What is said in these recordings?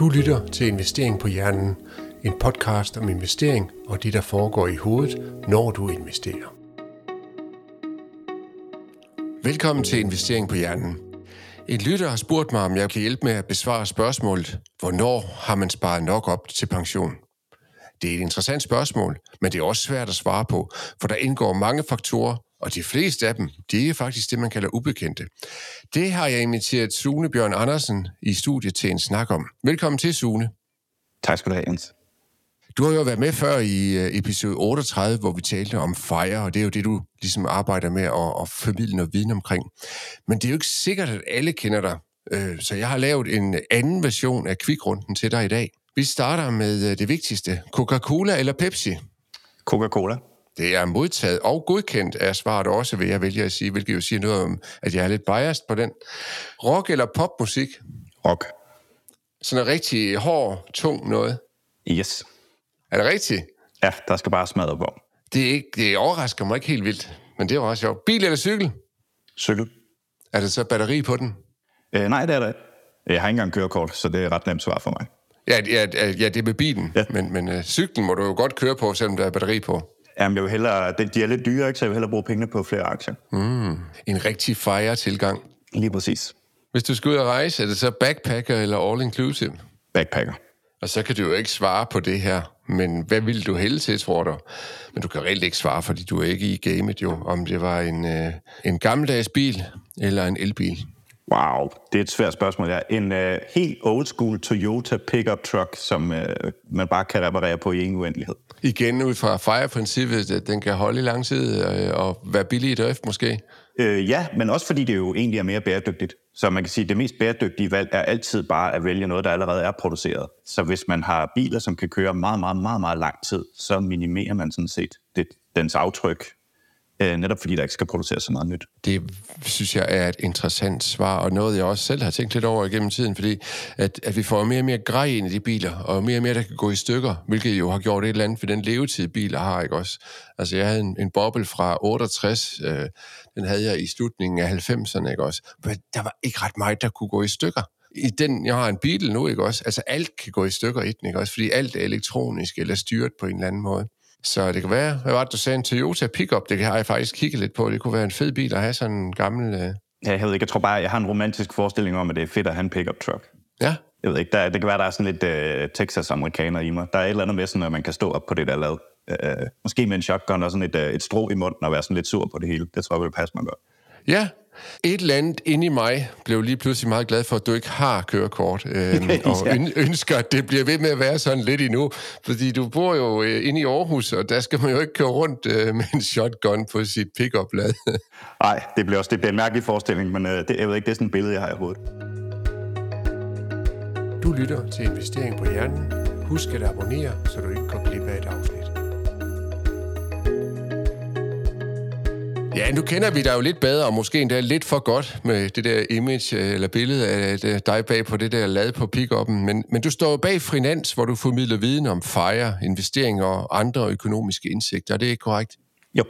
Du lytter til Investering på Hjernen, en podcast om investering og det, der foregår i hovedet, når du investerer. Velkommen til Investering på Hjernen. En lytter har spurgt mig, om jeg kan hjælpe med at besvare spørgsmålet, hvornår har man sparet nok op til pension? Det er et interessant spørgsmål, men det er også svært at svare på, for der indgår mange faktorer, og de fleste af dem, de er faktisk det, man kalder ubekendte. Det har jeg inviteret Sune Bjørn Andersen i studiet til en snak om. Velkommen til, Sune. Tak skal du have, Jens. Du har jo været med før i øh, episode 38, hvor vi talte om FIRE, og det er jo det, du ligesom arbejder med at, at formidle noget viden omkring. Men det er jo ikke sikkert, at alle kender dig. Øh, så jeg har lavet en anden version af kvikrunden til dig i dag. Vi starter med øh, det vigtigste. Coca-Cola eller Pepsi? Coca-Cola. Det er modtaget og godkendt af svaret også, vil jeg vælge at sige, hvilket jo siger noget om, at jeg er lidt biased på den. Rock eller popmusik? Rock. Sådan en rigtig hård, tung noget. Yes. Er det rigtigt? Ja, der skal bare smadre på. Det, er ikke, det overrasker mig ikke helt vildt, men det var også sjovt. Bil eller cykel? Cykel. Er der så batteri på den? Øh, nej, det er det. Jeg har ikke engang kørekort, så det er et ret nemt svar for mig. Ja, ja, ja det er med bilen, Ja. men, men uh, cyklen må du jo godt køre på, selvom der er batteri på. Jamen, jeg vil hellere, de er lidt dyre, ikke? så jeg vil hellere bruge pengene på flere aktier. Mm. En rigtig fire-tilgang. Lige præcis. Hvis du skal ud og rejse, er det så backpacker eller all-inclusive? Backpacker. Og så kan du jo ikke svare på det her, men hvad vil du hælde til, tror du? Men du kan reelt ikke svare, fordi du er ikke i gamet jo, om det var en, øh, en gammeldags bil eller en elbil. Wow, det er et svært spørgsmål. Ja. En uh, helt old school Toyota pickup truck, som uh, man bare kan reparere på i en uendelighed. Igen ud fra FIRE-princippet, at den kan holde i lang tid øh, og være billig i drift måske. Øh, ja, men også fordi det jo egentlig er mere bæredygtigt. Så man kan sige, at det mest bæredygtige valg er altid bare at vælge noget, der allerede er produceret. Så hvis man har biler, som kan køre meget, meget, meget, meget lang tid, så minimerer man sådan set det, dens aftryk, øh, netop fordi der ikke skal produceres så meget nyt. Det synes jeg er et interessant svar, og noget jeg også selv har tænkt lidt over igennem tiden, fordi at, at vi får mere og mere grej ind i de biler, og mere og mere, der kan gå i stykker, hvilket jo har gjort et eller andet for den levetid, biler har, ikke også? Altså, jeg havde en, en boble fra 68, øh, den havde jeg i slutningen af 90'erne, ikke også? Men der var ikke ret meget, der kunne gå i stykker. I den, jeg har en bil nu, ikke også? Altså, alt kan gå i stykker i den, ikke også? Fordi alt er elektronisk eller styret på en eller anden måde. Så det kan være, hvad var det, du sagde, en Toyota Pickup, det har jeg faktisk kigget lidt på. Det kunne være en fed bil at have sådan en gammel... Øh... Ja, Jeg ved ikke, jeg tror bare, jeg har en romantisk forestilling om, at det er fedt at have en pickup truck. Ja, Jeg ved ikke, der, det kan være, der er sådan lidt øh, Texas-amerikaner i mig. Der er et eller andet med sådan, at man kan stå op på det der lad. Øh, måske med en shotgun og sådan et, øh, et strå i munden og være sådan lidt sur på det hele. Det tror jeg vil passe mig godt. Ja, et eller andet inde i mig blev lige pludselig meget glad for, at du ikke har kørekort, øh, og Ja. øn- ønsker, at det bliver ved med at være sådan lidt endnu. Fordi du bor jo øh, inde i Aarhus, og der skal man jo ikke køre rundt øh, med en shotgun på sit pick-up-lad. Nej, det bliver også det bliver en mærkelig forestilling, men øh, det, jeg ved ikke, det er sådan et billede, jeg har i hovedet. Du lytter til Investering på Hjernen. Husk at abonnere, så du ikke går glip af et afsnit. Ja, nu kender vi dig jo lidt bedre, og måske endda lidt for godt med det der image øh, eller billede af det- dig bag på det der lad på pick-up'en. Men, men du står bag Finans, hvor du formidler viden om FIRE, investeringer og andre økonomiske indsigter. Er det ikke korrekt? Jo.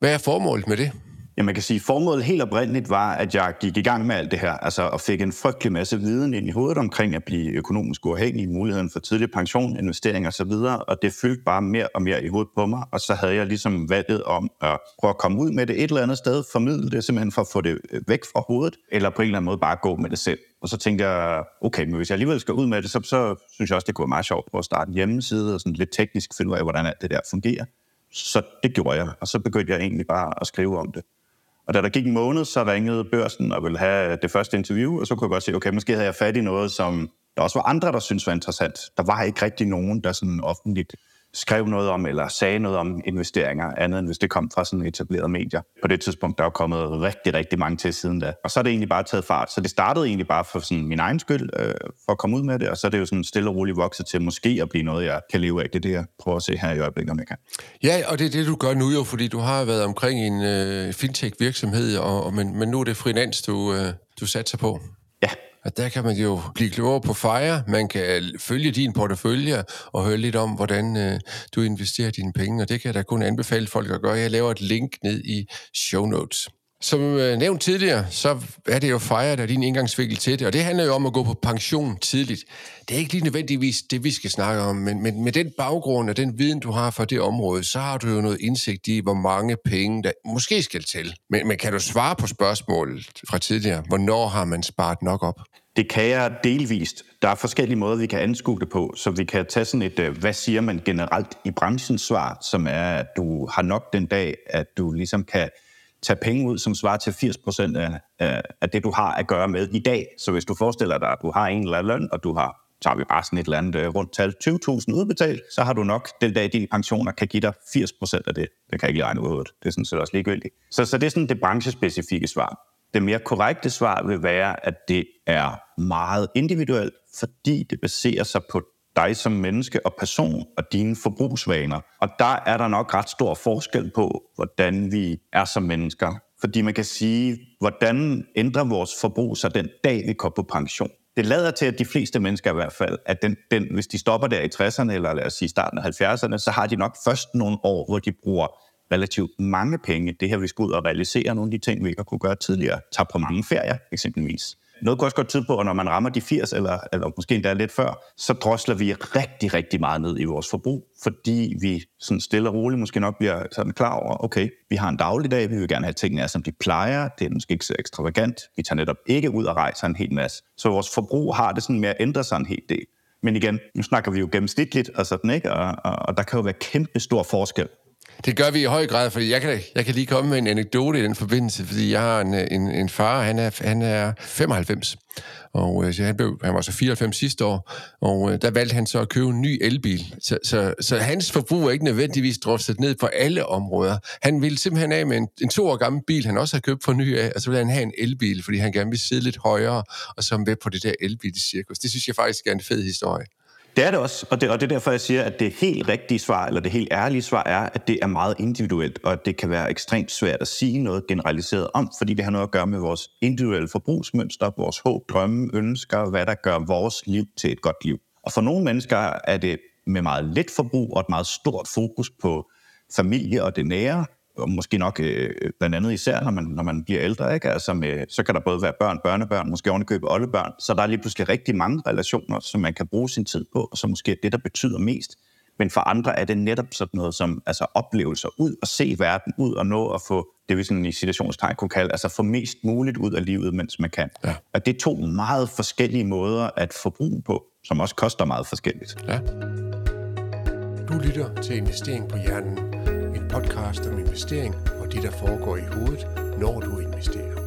Hvad er formålet med det? Ja, man kan sige, at formålet helt oprindeligt var, at jeg gik i gang med alt det her, altså og fik en frygtelig masse viden ind i hovedet omkring at blive økonomisk uafhængig, muligheden for tidlig pension, investering og så videre, og det fyldte bare mere og mere i hovedet på mig, og så havde jeg ligesom valget om at prøve at komme ud med det et eller andet sted, formidle det simpelthen for at få det øh, væk fra hovedet, eller på en eller anden måde bare gå med det selv. Og så tænkte jeg, okay, men hvis jeg alligevel skal ud med det, så, så synes jeg også, det kunne være meget sjovt at starte en hjemmeside og sådan lidt teknisk finde ud af, hvordan alt det der fungerer. Så det gjorde jeg, og så begyndte jeg egentlig bare at skrive om det. Og da der gik en måned, så ringede børsen og ville have det første interview, og så kunne jeg godt se, okay, måske havde jeg fat i noget, som der også var andre, der syntes var interessant. Der var ikke rigtig nogen, der sådan offentligt skrev noget om, eller sagde noget om investeringer, andet end hvis det kom fra sådan etablerede medier. På det tidspunkt, der er kommet rigtig, rigtig mange til siden da. Og så er det egentlig bare taget fart. Så det startede egentlig bare for sådan min egen skyld, øh, for at komme ud med det, og så er det jo sådan stille og roligt vokset til måske at blive noget, jeg kan leve af. Det er det, jeg prøver at se her i øjeblikket, om jeg kan. Ja, og det er det, du gør nu jo, fordi du har været omkring en øh, fintech-virksomhed, og, og, men, men nu er det finans, du, øh, du satser på. Og der kan man jo blive klogere på FIRE. Man kan følge din portefølje og høre lidt om, hvordan øh, du investerer dine penge. Og det kan jeg da kun anbefale folk at gøre. Jeg laver et link ned i show notes. Som øh, nævnt tidligere, så er det jo fejret af din indgangsvinkel til det, og det handler jo om at gå på pension tidligt. Det er ikke lige nødvendigvis det, vi skal snakke om, men, men med den baggrund og den viden, du har fra det område, så har du jo noget indsigt i, hvor mange penge, der måske skal til. Men, men kan du svare på spørgsmålet fra tidligere? Hvornår har man sparet nok op? Det kan jeg delvist. Der er forskellige måder, vi kan anskue det på, så vi kan tage sådan et, øh, hvad siger man generelt i branchens svar, som er, at du har nok den dag, at du ligesom kan tage penge ud, som svarer til 80% af, af det, du har at gøre med i dag. Så hvis du forestiller dig, at du har en eller anden løn, og du har tager vi bare sådan et eller andet øh, rundt tal, 20.000 udbetalt, så har du nok den dag, dine pensioner kan give dig 80% af det. Det kan jeg ikke lige regne ud. Det er sådan set også ligegyldigt. Så, så det er sådan det branchespecifikke svar. Det mere korrekte svar vil være, at det er meget individuelt, fordi det baserer sig på dig som menneske og person og dine forbrugsvaner. Og der er der nok ret stor forskel på, hvordan vi er som mennesker. Fordi man kan sige, hvordan ændrer vores forbrug sig den dag, vi går på pension? Det lader til, at de fleste mennesker i hvert fald, at den, den, hvis de stopper der i 60'erne, eller lad os sige starten af 70'erne, så har de nok først nogle år, hvor de bruger relativt mange penge. Det her, vi skal ud og realisere nogle af de ting, vi ikke har kunne gøre tidligere. Tager på mange ferier, eksempelvis. Noget kunne også godt tyde på, at når man rammer de 80, eller, eller måske endda lidt før, så drosler vi rigtig, rigtig meget ned i vores forbrug, fordi vi sådan stille og roligt måske nok bliver sådan klar over, okay, vi har en dagligdag, vi vil gerne have tingene er, som de plejer, det er måske ikke så ekstravagant, vi tager netop ikke ud og rejser en hel masse. Så vores forbrug har det sådan med at ændre sig en hel del. Men igen, nu snakker vi jo gennemsnitligt og sådan, ikke? Og, og, og der kan jo være kæmpe stor forskel det gør vi i høj grad, fordi jeg kan, jeg kan lige komme med en anekdote i den forbindelse, fordi jeg har en, en, en far, han er, han er 95, og øh, han, blev, han var så 94 sidste år, og øh, der valgte han så at købe en ny elbil. Så, så, så hans forbrug er ikke nødvendigvis drosset ned på alle områder. Han ville simpelthen af med en, en to år gammel bil, han også har købt for ny af, og så ville han have en elbil, fordi han gerne vil sidde lidt højere, og så med på det der elbilcirkus. Det synes jeg faktisk er en fed historie. Det er det også, og det, og det er derfor, jeg siger, at det helt rigtige svar, eller det helt ærlige svar er, at det er meget individuelt, og at det kan være ekstremt svært at sige noget generaliseret om, fordi det har noget at gøre med vores individuelle forbrugsmønster, vores håb, drømme, ønsker, hvad der gør vores liv til et godt liv. Og for nogle mennesker er det med meget let forbrug og et meget stort fokus på familie og det nære, og måske nok øh, blandt andet især, når man, når man bliver ældre, ikke? Altså med, så kan der både være børn, børnebørn, måske ovenikøbe oldebørn, så der er lige pludselig rigtig mange relationer, som man kan bruge sin tid på, og som måske er det, der betyder mest. Men for andre er det netop sådan noget som altså oplevelser ud og se verden ud og nå at få det, vi sådan i situationstegn kunne kalde, altså få mest muligt ud af livet, mens man kan. Ja. Og det er to meget forskellige måder at forbruge på, som også koster meget forskelligt. Ja. Du lytter til Investering på Hjernen podcast om investering og det, der foregår i hovedet, når du investerer.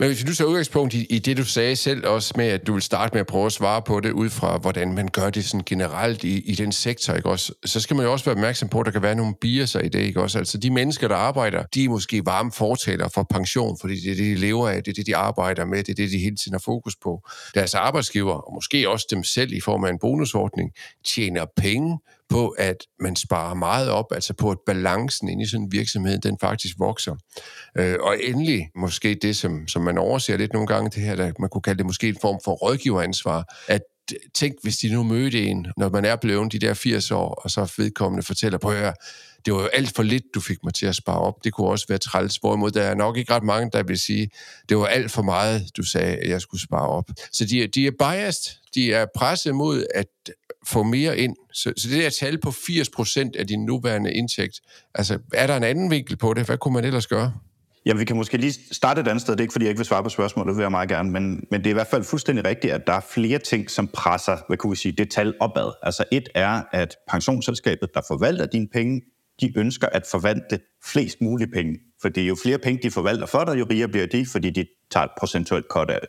Men hvis du tager udgangspunkt i, i det, du sagde selv også med, at du vil starte med at prøve at svare på det, ud fra hvordan man gør det sådan generelt i, i den sektor, ikke også? så skal man jo også være opmærksom på, at der kan være nogle biaser i det, ikke også? Altså de mennesker, der arbejder, de er måske varme fortaler for pension, fordi det er det, de lever af, det er det, de arbejder med, det er det, de hele tiden har fokus på. Deres arbejdsgiver, og måske også dem selv i form af en bonusordning, tjener penge på, at man sparer meget op, altså på, at balancen inde i sådan en virksomhed, den faktisk vokser. Øh, og endelig måske det, som, som man overser lidt nogle gange, det her, der man kunne kalde det måske en form for rådgiveransvar, at øh, tænk, hvis de nu mødte en, når man er blevet de der 80 år, og så vedkommende fortæller, på høre, det var jo alt for lidt, du fik mig til at spare op. Det kunne også være træls. Hvorimod der er nok ikke ret mange, der vil sige, det var alt for meget, du sagde, at jeg skulle spare op. Så de, de er biased. De er presset mod at få mere ind. Så, så det der tal på 80% af din nuværende indtægt, altså er der en anden vinkel på det? Hvad kunne man ellers gøre? Jamen, vi kan måske lige starte et andet sted. Det er ikke, fordi jeg ikke vil svare på spørgsmålet, det vil jeg meget gerne. Men, men det er i hvert fald fuldstændig rigtigt, at der er flere ting, som presser, hvad kunne vi sige, det tal opad. Altså et er, at pensionsselskabet, der forvalter dine penge, de ønsker at forvalte flest mulige penge. Fordi jo flere penge de forvalter for dig, jo rigere bliver de, fordi de tager et procentuelt kort af det.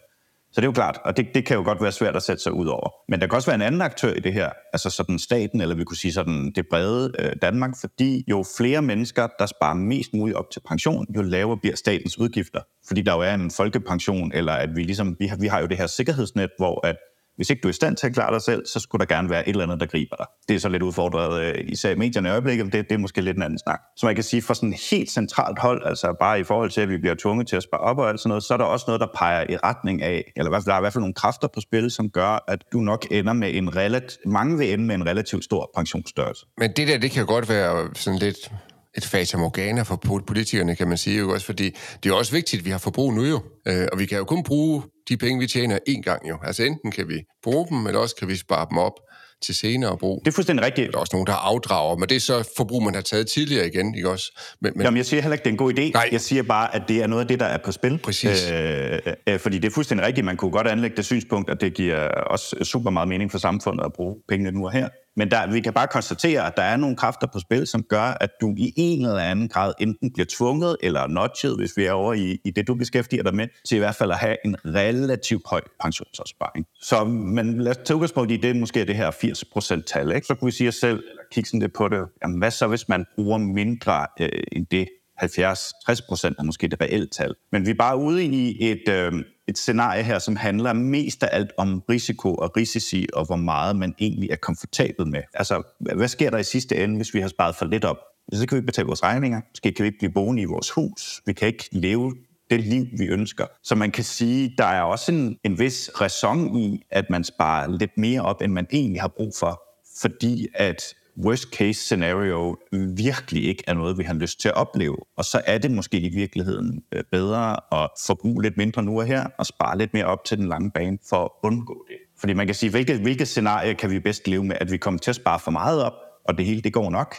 Så det er jo klart, og det, det kan jo godt være svært at sætte sig ud over. Men der kan også være en anden aktør i det her, altså sådan staten, eller vi kunne sige sådan det brede øh, Danmark, fordi jo flere mennesker, der sparer mest muligt op til pension, jo lavere bliver statens udgifter. Fordi der jo er en folkepension, eller at vi ligesom, vi har, vi har jo det her sikkerhedsnet, hvor at hvis ikke du er i stand til at klare dig selv, så skulle der gerne være et eller andet, der griber dig. Det er så lidt udfordret, øh, især i medierne i øjeblikket, men det, det er måske lidt en anden snak. Så man kan sige, for sådan helt centralt hold, altså bare i forhold til, at vi bliver tvunget til at spare op og alt sådan noget, så er der også noget, der peger i retning af, eller i hvert fald, der er i hvert fald nogle kræfter på spil, som gør, at du nok ender med en relativt, mange vil ende med en relativt stor pensionsstørrelse. Men det der, det kan godt være sådan lidt et fatamorgana for politikerne, kan man sige, jo også, fordi det er også vigtigt, at vi har forbrug nu jo, øh, og vi kan jo kun bruge de penge, vi tjener én gang jo. Altså enten kan vi bruge dem, eller også kan vi spare dem op til senere brug. Det er fuldstændig rigtigt. Der er også nogen, der afdrager, men det er så forbrug, man har taget tidligere igen, ikke også? Men, men... Jamen, jeg siger heller ikke, det er en god idé. Nej. Jeg siger bare, at det er noget af det, der er på spil. Præcis. Øh, øh, fordi det er fuldstændig rigtigt. Man kunne godt anlægge det synspunkt, at det giver også super meget mening for samfundet at bruge pengene nu og her. Men der, vi kan bare konstatere, at der er nogle kræfter på spil, som gør, at du i en eller anden grad enten bliver tvunget eller notchet, hvis vi er over i, i det, du beskæftiger dig med, til i hvert fald at have en relativt høj pensionsopsparing. Så men lad os tage udgangspunkt i det, måske er det her 80%-tal. Ikke? Så kunne vi sige os selv, eller kigge sådan lidt på det, jamen hvad så, hvis man bruger mindre øh, end det, 70-60 procent er måske det reelle tal. Men vi er bare ude i et, øh, et scenarie her, som handler mest af alt om risiko og risici, og hvor meget man egentlig er komfortabel med. Altså, hvad sker der i sidste ende, hvis vi har sparet for lidt op? Så kan vi ikke betale vores regninger, måske kan vi ikke blive boende i vores hus, vi kan ikke leve det liv, vi ønsker. Så man kan sige, der er også en, en vis ræson i, at man sparer lidt mere op, end man egentlig har brug for, fordi at worst case scenario virkelig ikke er noget, vi har lyst til at opleve. Og så er det måske i virkeligheden øh, bedre at forbruge lidt mindre nu og her, og spare lidt mere op til den lange bane for at undgå det. Fordi man kan sige, hvilke, hvilke scenarier kan vi bedst leve med? At vi kommer til at spare for meget op, og det hele det går nok,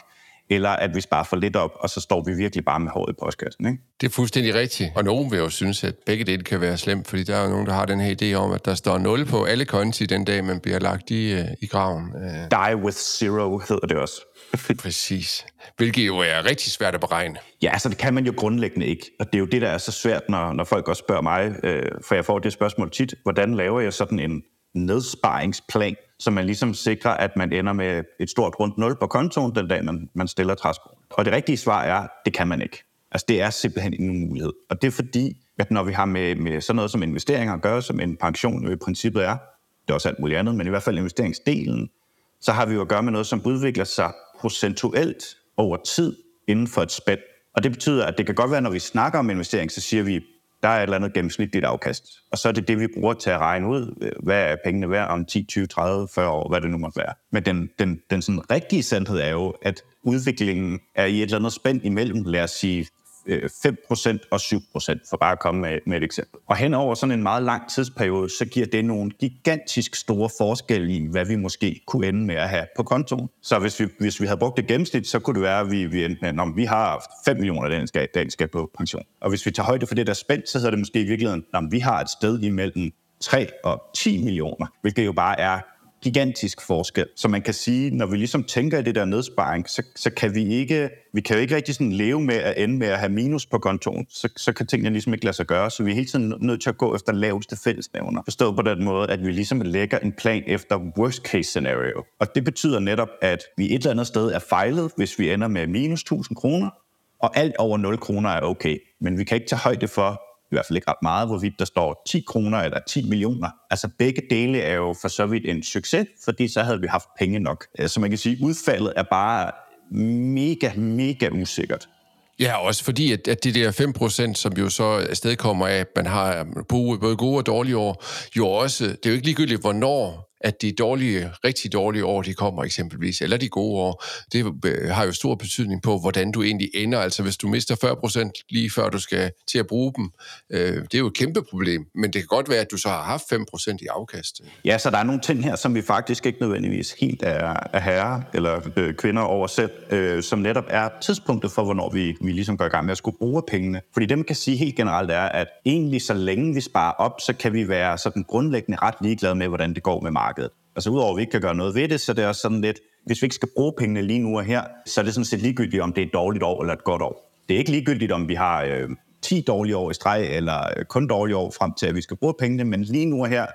eller at vi sparer for lidt op, og så står vi virkelig bare med håret i postkassen. Ikke? Det er fuldstændig rigtigt. Og nogen vil jo synes, at begge dele kan være slemt, fordi der er jo nogen, der har den her idé om, at der står 0 på alle konti den dag, man bliver lagt i, uh, i graven. Uh. Die with zero hedder det også. Præcis. Hvilket jo er rigtig svært at beregne. Ja, altså det kan man jo grundlæggende ikke. Og det er jo det, der er så svært, når, når folk også spørger mig, øh, for jeg får det spørgsmål tit, hvordan laver jeg sådan en nedsparingsplan, så man ligesom sikrer, at man ender med et stort rundt nul på kontoen den dag, man, man stiller træskoen. Og det rigtige svar er, det kan man ikke. Altså det er simpelthen ingen mulighed. Og det er fordi, at når vi har med, med sådan noget som investeringer at gøre, som en pension jo i princippet er, det er også alt muligt andet, men i hvert fald investeringsdelen, så har vi jo at gøre med noget, som udvikler sig procentuelt over tid inden for et spænd. Og det betyder, at det kan godt være, når vi snakker om investering, så siger vi, der er et eller andet gennemsnitligt afkast. Og så er det det, vi bruger til at regne ud, øh, hvad er pengene værd om 10, 20, 30, 40 år, hvad det nu måtte være. Men den, den, den sådan rigtige sandhed er jo, at udviklingen er i et eller andet spænd imellem, lad os sige, Øh, 5% og 7%, for bare at komme med, med et eksempel. Og hen over sådan en meget lang tidsperiode, så giver det nogle gigantisk store forskelle i, hvad vi måske kunne ende med at have på kontoen. Så hvis vi, hvis vi havde brugt det gennemsnit, så kunne det være, at vi, vi endte med, at vi har 5 millioner danske, danske på pension. Og hvis vi tager højde for det der spændt, så hedder det måske i virkeligheden, at vi har et sted imellem 3 og 10 millioner, hvilket jo bare er gigantisk forskel. Så man kan sige, når vi ligesom tænker i det der nedsparing, så, så kan vi ikke, vi kan jo ikke rigtig sådan leve med at ende med at have minus på kontoen. Så, så kan tingene ligesom ikke lade sig gøre. Så vi er hele tiden nødt til at gå efter laveste fællesnævner. Forstået på den måde, at vi ligesom lægger en plan efter worst case scenario. Og det betyder netop, at vi et eller andet sted er fejlet, hvis vi ender med minus 1000 kroner, og alt over 0 kroner er okay. Men vi kan ikke tage højde for, i hvert fald ikke ret meget, hvorvidt der står 10 kroner eller 10 millioner. Altså begge dele er jo for så vidt en succes, fordi så havde vi haft penge nok. Øh, så man kan sige, at udfaldet er bare mega, mega usikkert. Ja, også fordi, at, at de der 5%, som jo så afsted kommer af, at man har både gode og dårlige år, jo også, det er jo ikke ligegyldigt, hvornår at de dårlige, rigtig dårlige år, de kommer eksempelvis, eller de gode år, det øh, har jo stor betydning på, hvordan du egentlig ender. Altså hvis du mister 40 procent lige før du skal til at bruge dem, øh, det er jo et kæmpe problem. Men det kan godt være, at du så har haft 5 procent i afkast. Ja, så der er nogle ting her, som vi faktisk ikke nødvendigvis helt er, er herre eller øh, kvinder over selv, øh, som netop er tidspunktet for, hvornår vi, vi ligesom går i gang med at skulle bruge pengene. Fordi det, man kan sige helt generelt er, at egentlig så længe vi sparer op, så kan vi være sådan grundlæggende ret ligeglade med, hvordan det går med markedet markedet. Altså udover at vi ikke kan gøre noget ved det, så det er også sådan lidt, hvis vi ikke skal bruge pengene lige nu og her, så er det sådan set ligegyldigt, om det er et dårligt år eller et godt år. Det er ikke ligegyldigt, om vi har øh, 10 dårlige år i streg, eller øh, kun dårlige år frem til, at vi skal bruge pengene, men lige nu og her,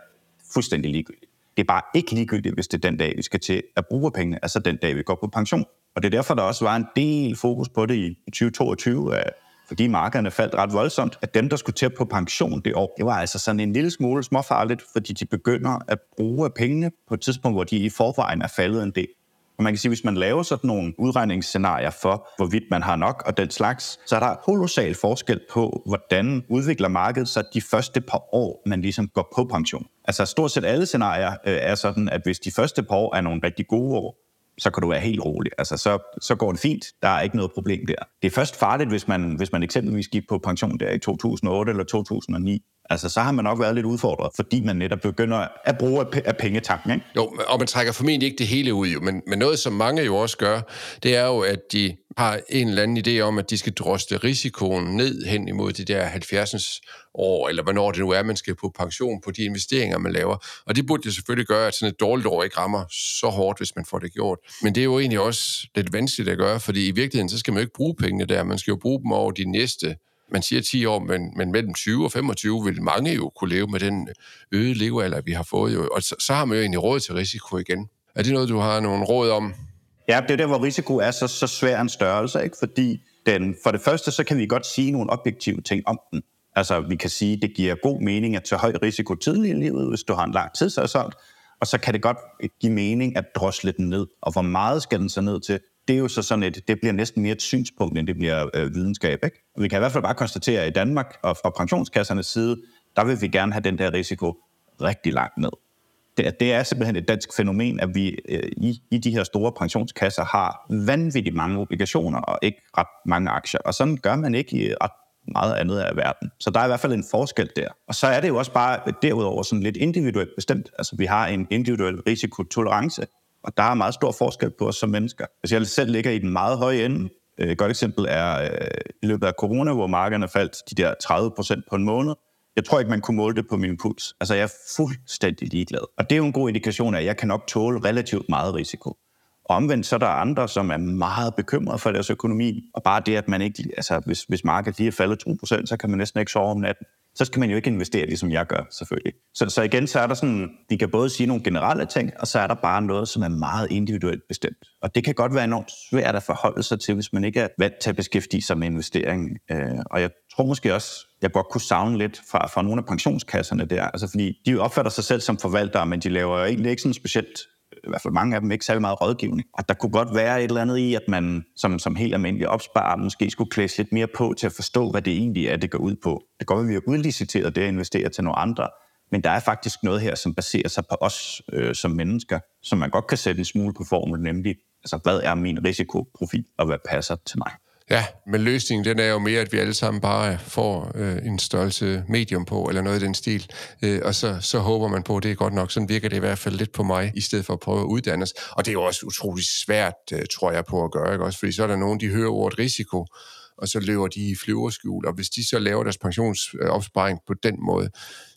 fuldstændig ligegyldigt. Det er bare ikke ligegyldigt, hvis det er den dag, vi skal til at bruge pengene, altså den dag, vi går på pension. Og det er derfor, der også var en del fokus på det i 2022, at fordi markederne faldt ret voldsomt, at dem, der skulle til på pension det år, det var altså sådan en lille smule småfarligt, fordi de begynder at bruge pengene på et tidspunkt, hvor de i forvejen er faldet en del. Og man kan sige, hvis man laver sådan nogle udregningsscenarier for, hvorvidt man har nok og den slags, så er der kolossal forskel på, hvordan udvikler markedet sig de første par år, man ligesom går på pension. Altså stort set alle scenarier øh, er sådan, at hvis de første par år er nogle rigtig gode år, så kan du være helt rolig. Altså, så, så går det fint. Der er ikke noget problem der. Det er først farligt, hvis man, hvis man eksempelvis gik på pension der i 2008 eller 2009. Altså, så har man nok været lidt udfordret, fordi man netop begynder at bruge af pengetanken. Ikke? Jo, og man trækker formentlig ikke det hele ud, jo. Men, men noget, som mange jo også gør, det er jo, at de har en eller anden idé om, at de skal drosle risikoen ned hen imod de der 70. år, eller hvornår det nu er, man skal på pension på de investeringer, man laver. Og det burde det selvfølgelig gøre, at sådan et dårligt år ikke rammer så hårdt, hvis man får det gjort. Men det er jo egentlig også lidt vanskeligt at gøre, fordi i virkeligheden, så skal man jo ikke bruge pengene der. Man skal jo bruge dem over de næste man siger 10 år, men, men mellem 20 og 25 vil mange jo kunne leve med den øgede levealder, vi har fået. Jo. Og så, så har man jo egentlig råd til risiko igen. Er det noget, du har nogle råd om? Ja, det er der, hvor risiko er så, så svær en størrelse, ikke? fordi den, for det første, så kan vi godt sige nogle objektive ting om den. Altså, vi kan sige, at det giver god mening at tage høj risiko tidligt i livet, hvis du har en lang tidshorisont, og så kan det godt give mening at drosle den ned. Og hvor meget skal den så ned til? Det er jo så sådan et, det bliver næsten mere et synspunkt, end det bliver øh, videnskab. Ikke? Og vi kan i hvert fald bare konstatere, at i Danmark og fra pensionskassernes side, der vil vi gerne have den der risiko rigtig langt ned det, det er simpelthen et dansk fænomen, at vi øh, i, i de her store pensionskasser har vanvittigt mange obligationer og ikke ret mange aktier. Og sådan gør man ikke i ret meget andet af verden. Så der er i hvert fald en forskel der. Og så er det jo også bare derudover sådan lidt individuelt bestemt. Altså vi har en individuel risikotolerance, og der er meget stor forskel på os som mennesker. Hvis jeg selv ligger i den meget høje ende, øh, et godt eksempel er øh, i løbet af corona, hvor markederne faldt de der 30 procent på en måned, jeg tror ikke, man kunne måle det på min puls. Altså, jeg er fuldstændig ligeglad. Og det er jo en god indikation af, at jeg kan nok tåle relativt meget risiko. Og omvendt så er der andre, som er meget bekymrede for deres økonomi. Og bare det, at man ikke... Altså, hvis, hvis markedet lige er faldet 2%, så kan man næsten ikke sove om natten. Så skal man jo ikke investere, ligesom jeg gør, selvfølgelig. Så, så igen, så er der sådan... de kan både sige nogle generelle ting, og så er der bare noget, som er meget individuelt bestemt. Og det kan godt være enormt svært at forholde sig til, hvis man ikke er vant til at beskæftige sig med investering. Øh, og jeg tror måske også, jeg godt kunne savne lidt fra, fra nogle af pensionskasserne der. Altså fordi de opfatter sig selv som forvaltere, men de laver egentlig ikke sådan specielt i hvert fald mange af dem ikke særlig meget rådgivning. Og der kunne godt være et eller andet i, at man som, som helt almindelig opsparer måske skulle klædes lidt mere på til at forstå, hvad det egentlig er, det går ud på. Det går, at vi har udliciteret det at investere til nogle andre, men der er faktisk noget her, som baserer sig på os øh, som mennesker, som man godt kan sætte en smule på formel, nemlig, altså, hvad er min risikoprofil, og hvad passer til mig? Ja, men løsningen den er jo mere, at vi alle sammen bare får øh, en størrelse medium på, eller noget i den stil, øh, og så, så håber man på, at det er godt nok. Sådan virker det i hvert fald lidt på mig, i stedet for at prøve at uddanne os. Og det er jo også utrolig svært, øh, tror jeg, på at gøre, ikke? Også fordi så er der nogen, de hører ordet risiko, og så løber de i flyverskjul, og hvis de så laver deres pensionsopsparing på den måde,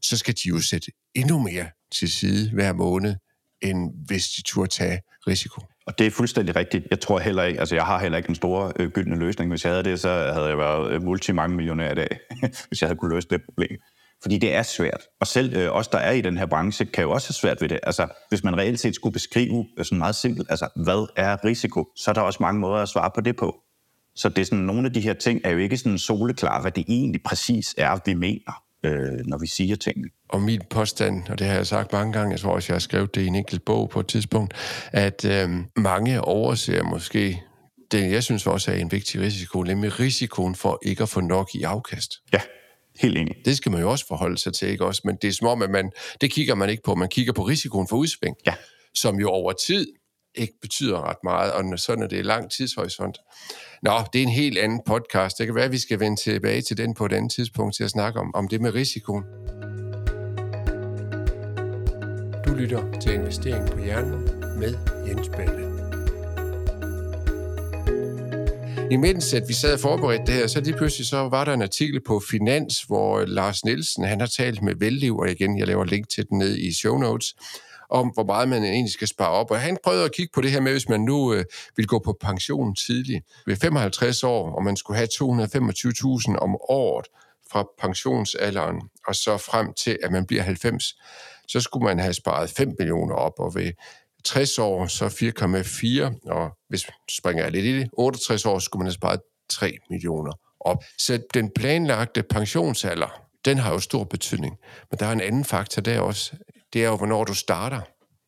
så skal de jo sætte endnu mere til side hver måned, end hvis de turde tage risiko. Og det er fuldstændig rigtigt. Jeg tror heller ikke, altså jeg har heller ikke en stor øh, gyldne løsning. Hvis jeg havde det, så havde jeg været øh, multimangemillionær multimange millionær i dag, hvis jeg havde kunne løse det problem. Fordi det er svært. Og selv øh, os, der er i den her branche, kan jo også have svært ved det. Altså, hvis man reelt set skulle beskrive øh, sådan meget simpelt, altså, hvad er risiko, så er der også mange måder at svare på det på. Så det er sådan, nogle af de her ting er jo ikke sådan soleklar, hvad det egentlig præcis er, vi mener øh, når vi siger tingene. Og min påstand, og det har jeg sagt mange gange, jeg tror også, jeg har skrevet det i en enkelt bog på et tidspunkt, at øh, mange overser måske det, jeg synes også er en vigtig risiko, nemlig risikoen for ikke at få nok i afkast. Ja, helt enig. Det skal man jo også forholde sig til, ikke også? Men det er som om, at man, det kigger man ikke på. Man kigger på risikoen for udsving, ja. som jo over tid ikke betyder ret meget, og sådan er det lang tidshorisont. Nå, det er en helt anden podcast. Det kan være, at vi skal vende tilbage til den på et andet tidspunkt til at snakke om, om det med risikoen. Du lytter til Investering på Hjernen med Jens Balle. Imens at vi sad og forberedte det her, så lige pludselig så var der en artikel på Finans, hvor Lars Nielsen han har talt med Velliv, og igen, jeg laver link til den ned i show notes, om, hvor meget man egentlig skal spare op. Og han prøvede at kigge på det her med, hvis man nu øh, vil gå på pension tidligt ved 55 år, og man skulle have 225.000 om året fra pensionsalderen, og så frem til, at man bliver 90, så skulle man have sparet 5 millioner op, og ved 60 år så 4,4, og hvis springer jeg lidt i det, 68 år skulle man have sparet 3 millioner op. Så den planlagte pensionsalder, den har jo stor betydning. Men der er en anden faktor der også det er jo, hvornår du starter.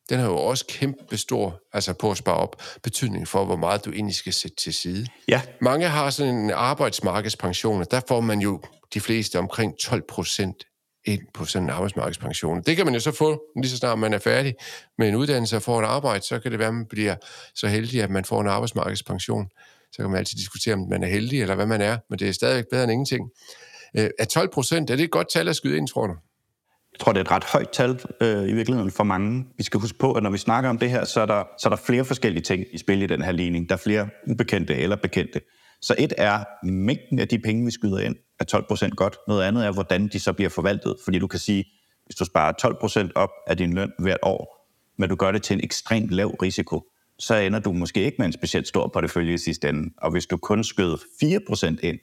Den har jo også kæmpe stor, altså på at spare op, betydning for, hvor meget du egentlig skal sætte til side. Ja. Mange har sådan en arbejdsmarkedspension, og der får man jo de fleste omkring 12 procent ind på sådan en arbejdsmarkedspension. Det kan man jo så få, lige så snart man er færdig med en uddannelse og får et arbejde, så kan det være, at man bliver så heldig, at man får en arbejdsmarkedspension. Så kan man altid diskutere, om man er heldig, eller hvad man er, men det er stadigvæk bedre end ingenting. Øh, er 12 procent, er det et godt tal at skyde ind, tror du? Jeg tror, det er et ret højt tal øh, i virkeligheden for mange. Vi skal huske på, at når vi snakker om det her, så er, der, så er der flere forskellige ting i spil i den her ligning. Der er flere ubekendte eller bekendte. Så et er mængden af de penge, vi skyder ind, er 12 procent godt. Noget andet er, hvordan de så bliver forvaltet. Fordi du kan sige, hvis du sparer 12 procent op af din løn hvert år, men du gør det til en ekstremt lav risiko, så ender du måske ikke med en specielt stor portefølje i sidste ende. Og hvis du kun skød 4 procent ind,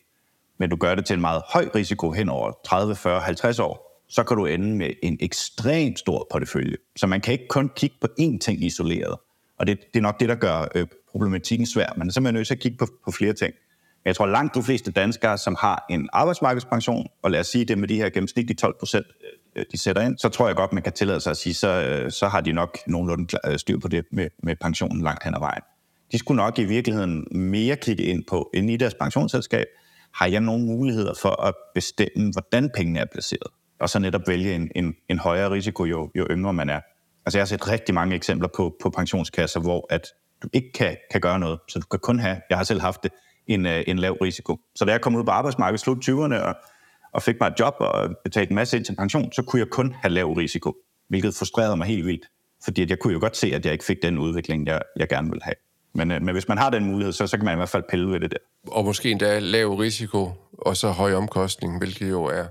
men du gør det til en meget høj risiko hen over 30, 40, 50 år, så kan du ende med en ekstremt stor portefølje. Så man kan ikke kun kigge på én ting isoleret. Og det, det er nok det, der gør øh, problematikken svær. Man er simpelthen nødt til at kigge på, på flere ting. Jeg tror langt de fleste danskere, som har en arbejdsmarkedspension, og lad os sige det med de her gennemsnitlige 12 procent, øh, de sætter ind, så tror jeg godt, man kan tillade sig at sige, så, øh, så har de nok nogenlunde øh, styr på det med, med pensionen langt hen ad vejen. De skulle nok i virkeligheden mere kigge ind på, end i deres pensionsselskab, har jeg nogle muligheder for at bestemme, hvordan pengene er placeret? Og så netop vælge en, en, en højere risiko, jo, jo yngre man er. Altså jeg har set rigtig mange eksempler på, på pensionskasser, hvor at du ikke kan, kan gøre noget. Så du kan kun have, jeg har selv haft det, en, øh, en lav risiko. Så da jeg kom ud på arbejdsmarkedet slut 20'erne og, og fik mig et job og betalte en masse ind til pension, så kunne jeg kun have lav risiko, hvilket frustrerede mig helt vildt. Fordi at jeg kunne jo godt se, at jeg ikke fik den udvikling, jeg, jeg gerne ville have. Men, øh, men hvis man har den mulighed, så, så kan man i hvert fald pille ved det der. Og måske endda lav risiko, og så høj omkostning, hvilket jo er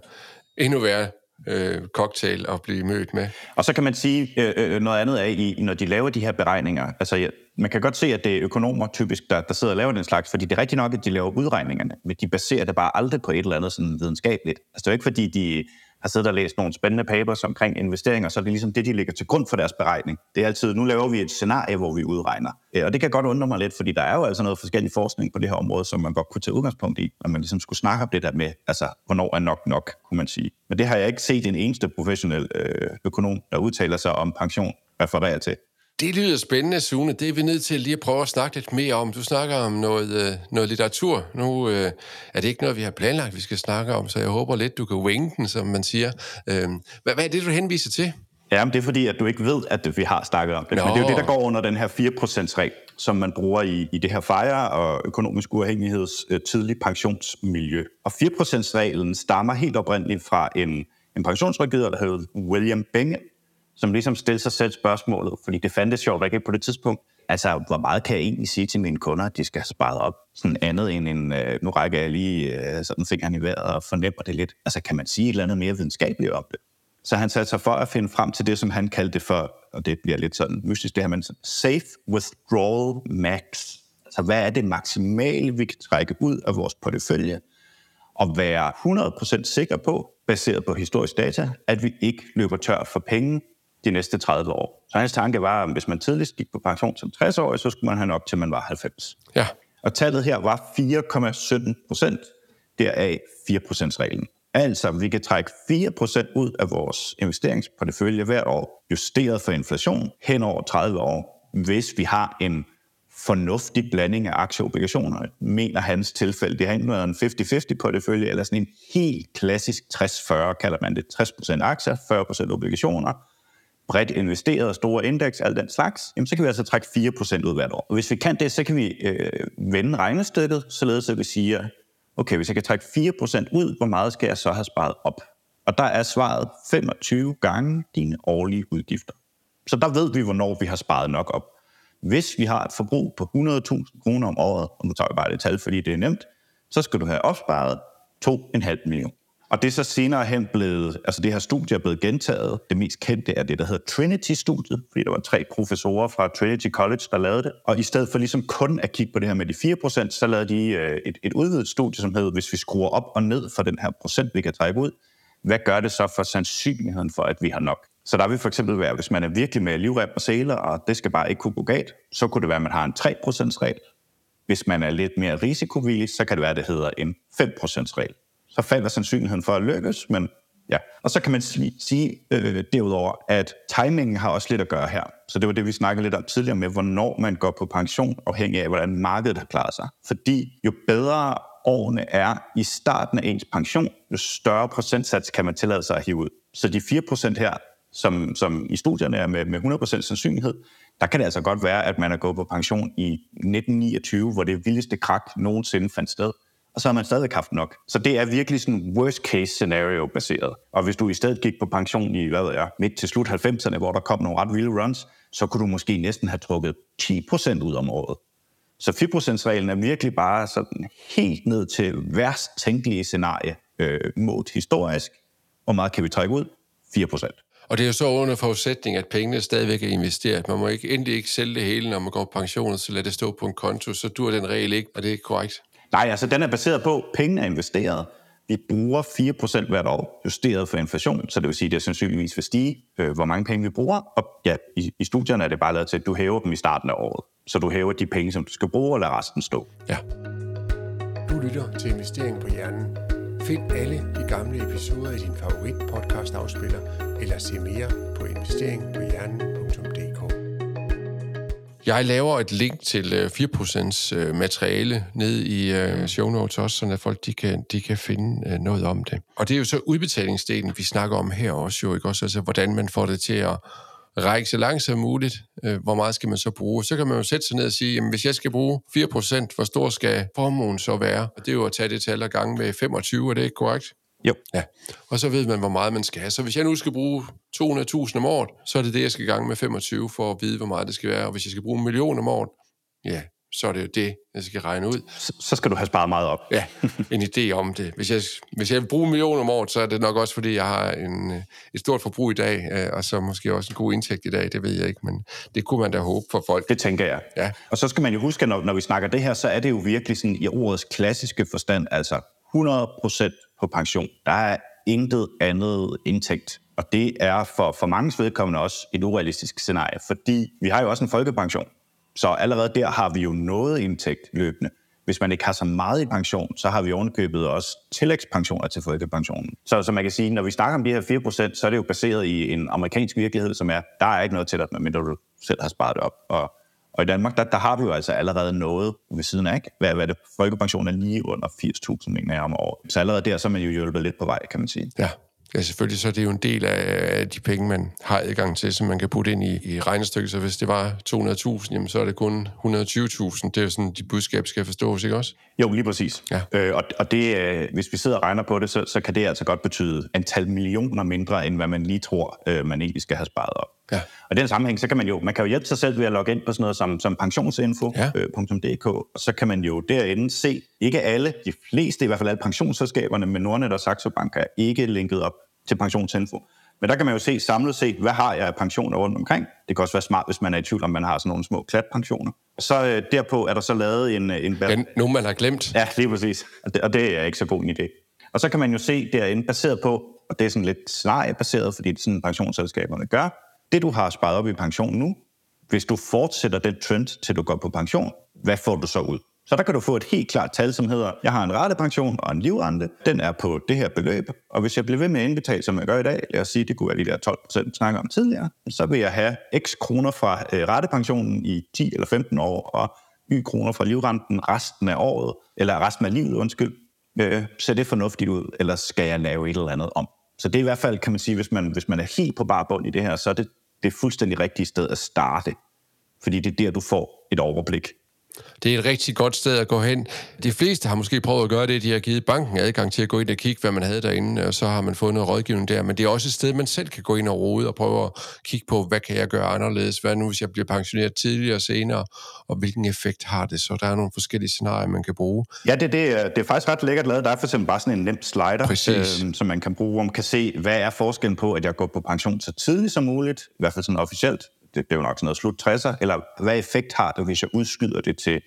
endnu værre øh, cocktail at blive mødt med. Og så kan man sige øh, øh noget andet af, i, når de laver de her beregninger. Altså, man kan godt se, at det er økonomer typisk, der, der sidder og laver den slags, fordi det er rigtigt nok, at de laver udregningerne, men de baserer det bare aldrig på et eller andet sådan videnskabeligt. Altså, det er jo ikke, fordi de har siddet og læst nogle spændende papers omkring investeringer, så er det ligesom det, de ligger til grund for deres beregning. Det er altid, nu laver vi et scenarie, hvor vi udregner. Øh, og det kan godt undre mig lidt, fordi der er jo altså noget forskellig forskning på det her område, som man godt kunne tage udgangspunkt i, når man ligesom skulle snakke om det der med, altså, hvornår er nok nok, kunne man sige. Men det har jeg ikke set en eneste professionel øh, økonom, der udtaler sig om pension, refererer til. Det lyder spændende, Sune. Det er vi nødt til lige at prøve at snakke lidt mere om. Du snakker om noget, øh, noget litteratur. Nu øh, er det ikke noget, vi har planlagt, vi skal snakke om, så jeg håber lidt, du kan wing den, som man siger. Øh, hvad, hvad er det, du henviser til? Ja, men det er fordi, at du ikke ved, at vi har snakket om det. Nå. Men det er jo det, der går under den her 4%-regel, som man bruger i, i det her fejre og økonomisk uafhængigheds øh, tidlig pensionsmiljø. Og 4%-reglen stammer helt oprindeligt fra en, en pensionsrådgiver, der hed William Bingham, som ligesom stille sig selv spørgsmålet, fordi det fandtes sjovt ikke på det tidspunkt. Altså, hvor meget kan jeg egentlig sige til mine kunder, at de skal have sparet op? Sådan andet end en, øh, nu rækker jeg lige øh, sådan fingeren i vejret og fornemmer det lidt. Altså, kan man sige et eller andet mere videnskabeligt om det? Så han satte sig for at finde frem til det, som han kaldte det for, og det bliver lidt sådan mystisk, det her, men safe withdrawal max. Altså, hvad er det maksimale, vi kan trække ud af vores portefølje, og være 100% sikker på, baseret på historisk data, at vi ikke løber tør for penge de næste 30 år. Så hans tanke var, at hvis man tidligst gik på pension som 60-årig, så skulle man have nok til man var 90. Ja. Og tallet her var 4,17 procent, deraf 4% reglen. Altså, vi kan trække 4 procent ud af vores investeringsportefølje hvert år, justeret for inflation, hen over 30 år, hvis vi har en fornuftig blanding af aktieobligationer, mener hans tilfælde. Det har enten været en 50-50 portefølje, eller sådan en helt klassisk 60-40, kalder man det. 60% aktier, 40% obligationer, bredt investeret, store indeks, alt den slags, jamen så kan vi altså trække 4% ud hvert år. Og hvis vi kan det, så kan vi øh, vende regnestykket, således at vi siger, okay, hvis jeg kan trække 4% ud, hvor meget skal jeg så have sparet op? Og der er svaret 25 gange dine årlige udgifter. Så der ved vi, hvornår vi har sparet nok op. Hvis vi har et forbrug på 100.000 kroner om året, og nu tager vi bare det tal, fordi det er nemt, så skal du have opsparet 2,5 millioner. Og det er så senere hen blevet, altså det her studie er blevet gentaget. Det mest kendte er det, der hedder Trinity-studiet, fordi der var tre professorer fra Trinity College, der lavede det. Og i stedet for ligesom kun at kigge på det her med de 4%, så lavede de øh, et, et udvidet studie, som hedder, hvis vi skruer op og ned for den her procent, vi kan trække ud, hvad gør det så for sandsynligheden for, at vi har nok? Så der vil for eksempel være, hvis man er virkelig med livrem og sæler, og det skal bare ikke kunne gå galt, så kunne det være, at man har en 3%-regel. Hvis man er lidt mere risikovillig, så kan det være, at det hedder en 5%-regel så falder sandsynligheden for at lykkes, men ja. Og så kan man sige øh, derudover, at timingen har også lidt at gøre her. Så det var det, vi snakkede lidt om tidligere med, hvornår man går på pension, afhængig af, hvordan markedet har klaret sig. Fordi jo bedre årene er i starten af ens pension, jo større procentsats kan man tillade sig at hive ud. Så de 4% her, som, som i studierne er med, med 100% sandsynlighed, der kan det altså godt være, at man er gået på pension i 1929, hvor det vildeste krak nogensinde fandt sted og så har man stadig haft nok. Så det er virkelig sådan worst case scenario baseret. Og hvis du i stedet gik på pension i, hvad ved jeg, midt til slut 90'erne, hvor der kom nogle ret vilde runs, så kunne du måske næsten have trukket 10% ud om året. Så 4%-reglen er virkelig bare sådan helt ned til værst tænkelige scenarie øh, målt historisk. Hvor meget kan vi trække ud? 4%. Og det er jo så under forudsætning, at pengene stadigvæk er investeret. Man må ikke, endelig ikke sælge det hele, når man går på pension, så lad det stå på en konto. Så dur den regel ikke, og det er korrekt. Nej, altså den er baseret på, at pengene er investeret. Vi bruger 4% hvert år, justeret for inflation, så det vil sige, at det sandsynligvis vil stige, øh, hvor mange penge vi bruger. Og ja, i, i studierne er det bare lavet til, at du hæver dem i starten af året. Så du hæver de penge, som du skal bruge, og lader resten stå. Ja. Du lytter til Investering på Hjernen. Find alle de gamle episoder i din favorit podcast afspiller, eller se mere på investeringpohjernen.dk. Jeg laver et link til 4% øh, øh, materiale ned i øh, show notes også, så folk de kan, de kan finde noget om det. Og det er jo så udbetalingsdelen, vi snakker om her også, jo, ikke også? Altså, hvordan man får det til at række så langt som muligt. Hvor meget skal man så bruge? Så kan man jo sætte sig ned og sige, jamen, hvis jeg skal bruge 4%, hvor stor skal formuen så være? Og det er jo at tage det tal og gange med 25, er det ikke korrekt? Jo. Ja. Og så ved man, hvor meget man skal have. Så hvis jeg nu skal bruge 200.000 om året, så er det det, jeg skal gange med 25 for at vide, hvor meget det skal være. Og hvis jeg skal bruge en million om året, ja, så er det jo det, jeg skal regne ud. Så, så skal du have sparet meget op. Ja, en idé om det. Hvis jeg, hvis jeg vil bruge en million om året, så er det nok også, fordi jeg har en, et stort forbrug i dag, øh, og så måske også en god indtægt i dag, det ved jeg ikke, men det kunne man da håbe for folk. Det tænker jeg. Ja. Og så skal man jo huske, når, når vi snakker det her, så er det jo virkelig sådan i ordets klassiske forstand, altså 100% på pension. Der er intet andet indtægt. Og det er for, for mange vedkommende også et urealistisk scenarie, fordi vi har jo også en folkepension. Så allerede der har vi jo noget indtægt løbende. Hvis man ikke har så meget i pension, så har vi ovenkøbet også tillægspensioner til folkepensionen. Så, så man kan sige, når vi snakker om de her 4%, så er det jo baseret i en amerikansk virkelighed, som er, der er ikke noget til dig, medmindre du selv har sparet op. Og, og i Danmark, der, der har vi jo altså allerede noget ved siden af, ikke? Hvad, hvad det? Folkepensionen er lige under 80.000 mener jeg om året. Så allerede der, så er man jo hjulpet lidt på vej, kan man sige. Ja. Ja, selvfølgelig, så er det jo en del af de penge, man har adgang til, som man kan putte ind i, i regnestykket. Så hvis det var 200.000, jamen, så er det kun 120.000. Det er jo sådan, de budskab skal forstås, ikke også? Jo, lige præcis. Ja. Øh, og og det, øh, hvis vi sidder og regner på det, så, så kan det altså godt betyde antal millioner mindre, end hvad man lige tror, øh, man egentlig skal have sparet op. Ja. Og i den sammenhæng, så kan man jo, man kan jo hjælpe sig selv ved at logge ind på sådan noget som, som pensionsinfo.dk, ja. øh, og så kan man jo derinde se, ikke alle, de fleste, i hvert fald alle pensionsselskaberne med Nordnet og Saxo Bank er ikke linket op til pensionsinfo. Men der kan man jo se samlet set, hvad har jeg af pensioner rundt omkring. Det kan også være smart, hvis man er i tvivl om, man har sådan nogle små klatpensioner. Så øh, derpå er der så lavet en... en Den, nogen, man har glemt. Ja, lige præcis. Og det, og det er ikke så god en idé. Og så kan man jo se derinde, baseret på, og det er sådan lidt scenariebaseret, fordi det er sådan, pensionsselskaberne gør, det du har sparet op i pension nu, hvis du fortsætter den trend, til du går på pension, hvad får du så ud? Så der kan du få et helt klart tal, som hedder, jeg har en ratepension og en livrente, den er på det her beløb, og hvis jeg bliver ved med at indbetale, som jeg gør i dag, lad os sige, det kunne være de der 12 procent, snakker om tidligere, så vil jeg have x kroner fra øh, ratepensionen i 10 eller 15 år, og y kroner fra livrenten resten af året, eller resten af livet, undskyld. Øh, ser det fornuftigt ud, eller skal jeg lave et eller andet om? Så det er i hvert fald, kan man sige, hvis man, hvis man er helt på bar bund i det her, så er det det fuldstændig rigtige sted at starte. Fordi det er der, du får et overblik det er et rigtig godt sted at gå hen. De fleste har måske prøvet at gøre det, de har givet banken adgang til at gå ind og kigge, hvad man havde derinde, og så har man fået noget rådgivning der. Men det er også et sted, man selv kan gå ind og rode og prøve at kigge på, hvad kan jeg gøre anderledes? Hvad nu, hvis jeg bliver pensioneret tidligere og senere? Og hvilken effekt har det? Så der er nogle forskellige scenarier, man kan bruge. Ja, det, det, det er faktisk ret lækkert lavet. Der er for eksempel bare sådan en nem slider, øh, som man kan bruge, hvor man kan se, hvad er forskellen på, at jeg går på pension så tidligt som muligt, i hvert fald sådan officielt, det, er jo nok sådan noget slut 60'er, eller hvad effekt har det, hvis jeg udskyder det til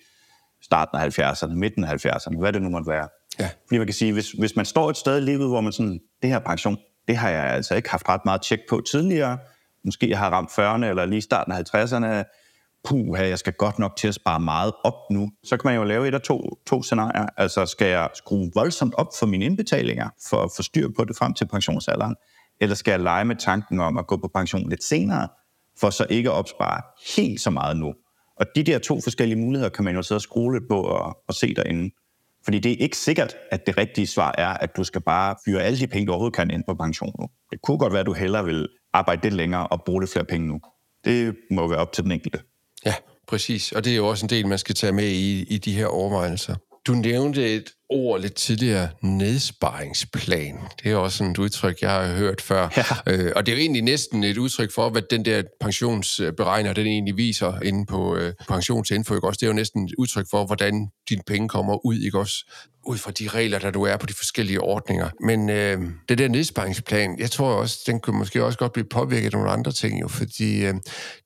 starten af 70'erne, midten af 70'erne, hvad det nu måtte være. Ja. Fordi man kan sige, hvis, hvis man står et sted i livet, hvor man sådan, det her pension, det har jeg altså ikke haft ret meget tjek på tidligere. Måske jeg har ramt 40'erne eller lige starten af 50'erne. Puh, jeg skal godt nok til at spare meget op nu. Så kan man jo lave et af to, to scenarier. Altså, skal jeg skrue voldsomt op for mine indbetalinger, for at få styr på det frem til pensionsalderen? Eller skal jeg lege med tanken om at gå på pension lidt senere, for så ikke at opspare helt så meget nu? Og de der to forskellige muligheder kan man jo sidde og skrue lidt på og, og se derinde. Fordi det er ikke sikkert, at det rigtige svar er, at du skal bare fyre alle de penge, du overhovedet kan ind på pension nu. Det kunne godt være, at du hellere vil arbejde lidt længere og bruge lidt flere penge nu. Det må være op til den enkelte. Ja, præcis. Og det er jo også en del, man skal tage med i, i de her overvejelser. Du nævnte et ord lidt tidligere, nedsparingsplan. Det er også et udtryk, jeg har hørt før. Ja. Øh, og det er jo egentlig næsten et udtryk for, hvad den der pensionsberegner, den egentlig viser inde på øh, pensionsinfo. Ikke også? Det er jo næsten et udtryk for, hvordan dine penge kommer ud. Ikke også? Ud fra de regler, der du er på de forskellige ordninger. Men øh, det der nedsparingsplan, jeg tror også, den kunne måske også godt blive påvirket af nogle andre ting, jo, fordi øh,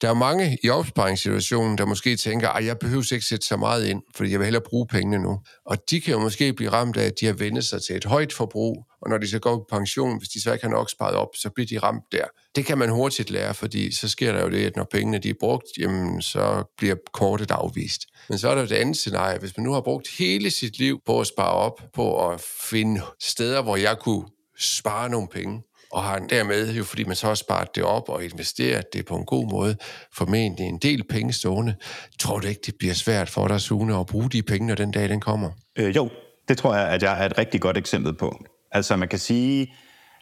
der er mange i opsparingssituationen, der måske tænker, at jeg behøver ikke sætte så meget ind, fordi jeg vil hellere bruge pengene nu. Og de kan jo måske blive ramt af, at de har vendt sig til et højt forbrug, og når de så går på pension, hvis de så ikke har nok sparet op, så bliver de ramt der. Det kan man hurtigt lære, fordi så sker der jo det, at når pengene de er brugt, jamen, så bliver kortet afvist. Men så er der det andet scenarie. Hvis man nu har brugt hele sit liv på at spare op, på at finde steder, hvor jeg kunne spare nogle penge, og har dermed, jo fordi man så har sparet det op og investeret det på en god måde, formentlig en del penge stående, tror du ikke, det bliver svært for dig, Sune, at bruge de penge, når den dag den kommer? Øh, jo, det tror jeg, at jeg er et rigtig godt eksempel på. Altså man kan sige,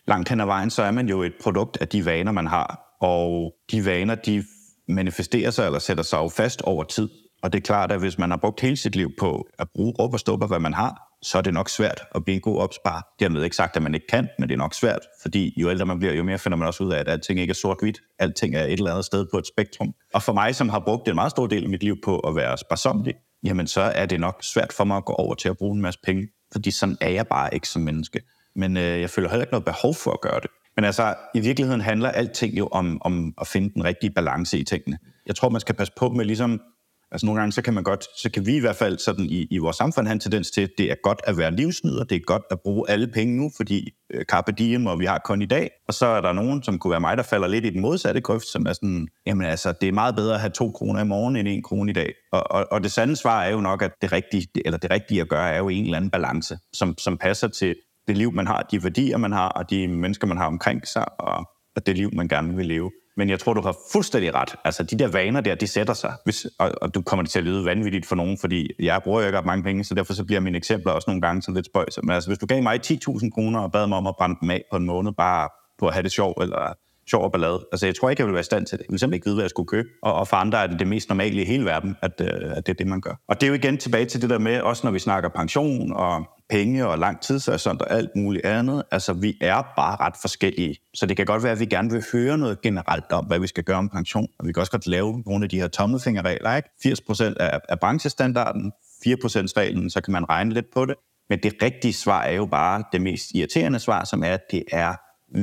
langt hen ad vejen, så er man jo et produkt af de vaner, man har. Og de vaner, de manifesterer sig eller sætter sig jo fast over tid. Og det er klart, at hvis man har brugt hele sit liv på at bruge råb og stopper, hvad man har, så er det nok svært at blive en god opspar. Dermed ikke sagt, at man ikke kan, men det er nok svært, fordi jo ældre man bliver, jo mere finder man også ud af, at alting ikke er sort-hvidt. Alting er et eller andet sted på et spektrum. Og for mig, som har brugt en meget stor del af mit liv på at være sparsomlig, jamen så er det nok svært for mig at gå over til at bruge en masse penge, fordi sådan er jeg bare ikke som menneske. Men øh, jeg føler heller ikke noget behov for at gøre det. Men altså, i virkeligheden handler alting jo om, om at finde den rigtige balance i tingene. Jeg tror, man skal passe på med ligesom Altså nogle gange, så kan man godt, så kan vi i hvert fald sådan i, i vores samfund have en tendens til, at det er godt at være livsnyder, det er godt at bruge alle penge nu, fordi øh, carpe diem, og vi har kun i dag. Og så er der nogen, som kunne være mig, der falder lidt i den modsatte grøft, som er sådan, jamen altså, det er meget bedre at have to kroner i morgen, end en krone i dag. Og, og, og det sande svar er jo nok, at det rigtige, eller det rigtige at gøre, er jo en eller anden balance, som, som passer til det liv, man har, de værdier, man har, og de mennesker, man har omkring sig, og, og det liv, man gerne vil leve. Men jeg tror, du har fuldstændig ret. Altså, de der vaner der, de sætter sig. Hvis, og, og du kommer til at lyde vanvittigt for nogen, fordi jeg bruger jo ikke mange penge, så derfor så bliver mine eksempler også nogle gange sådan lidt spøjse. Men altså, hvis du gav mig 10.000 kroner og bad mig om at brænde dem af på en måned, bare på at have det sjovt, eller sjov og ballade. Altså, jeg tror ikke, jeg vil være i stand til det. Jeg vil simpelthen ikke vide, hvad jeg skulle købe. Og, og for andre er det det mest normale i hele verden, at, øh, at det er det, man gør. Og det er jo igen tilbage til det der med, også når vi snakker pension og penge og lang tidshorisont og alt muligt andet. Altså, vi er bare ret forskellige. Så det kan godt være, at vi gerne vil høre noget generelt om, hvad vi skal gøre om pension. Og vi kan også godt lave nogle af de her tommelfingerregler, ikke? 80 procent af, af branchestandarden, 4% reglen, så kan man regne lidt på det. Men det rigtige svar er jo bare det mest irriterende svar, som er, at det er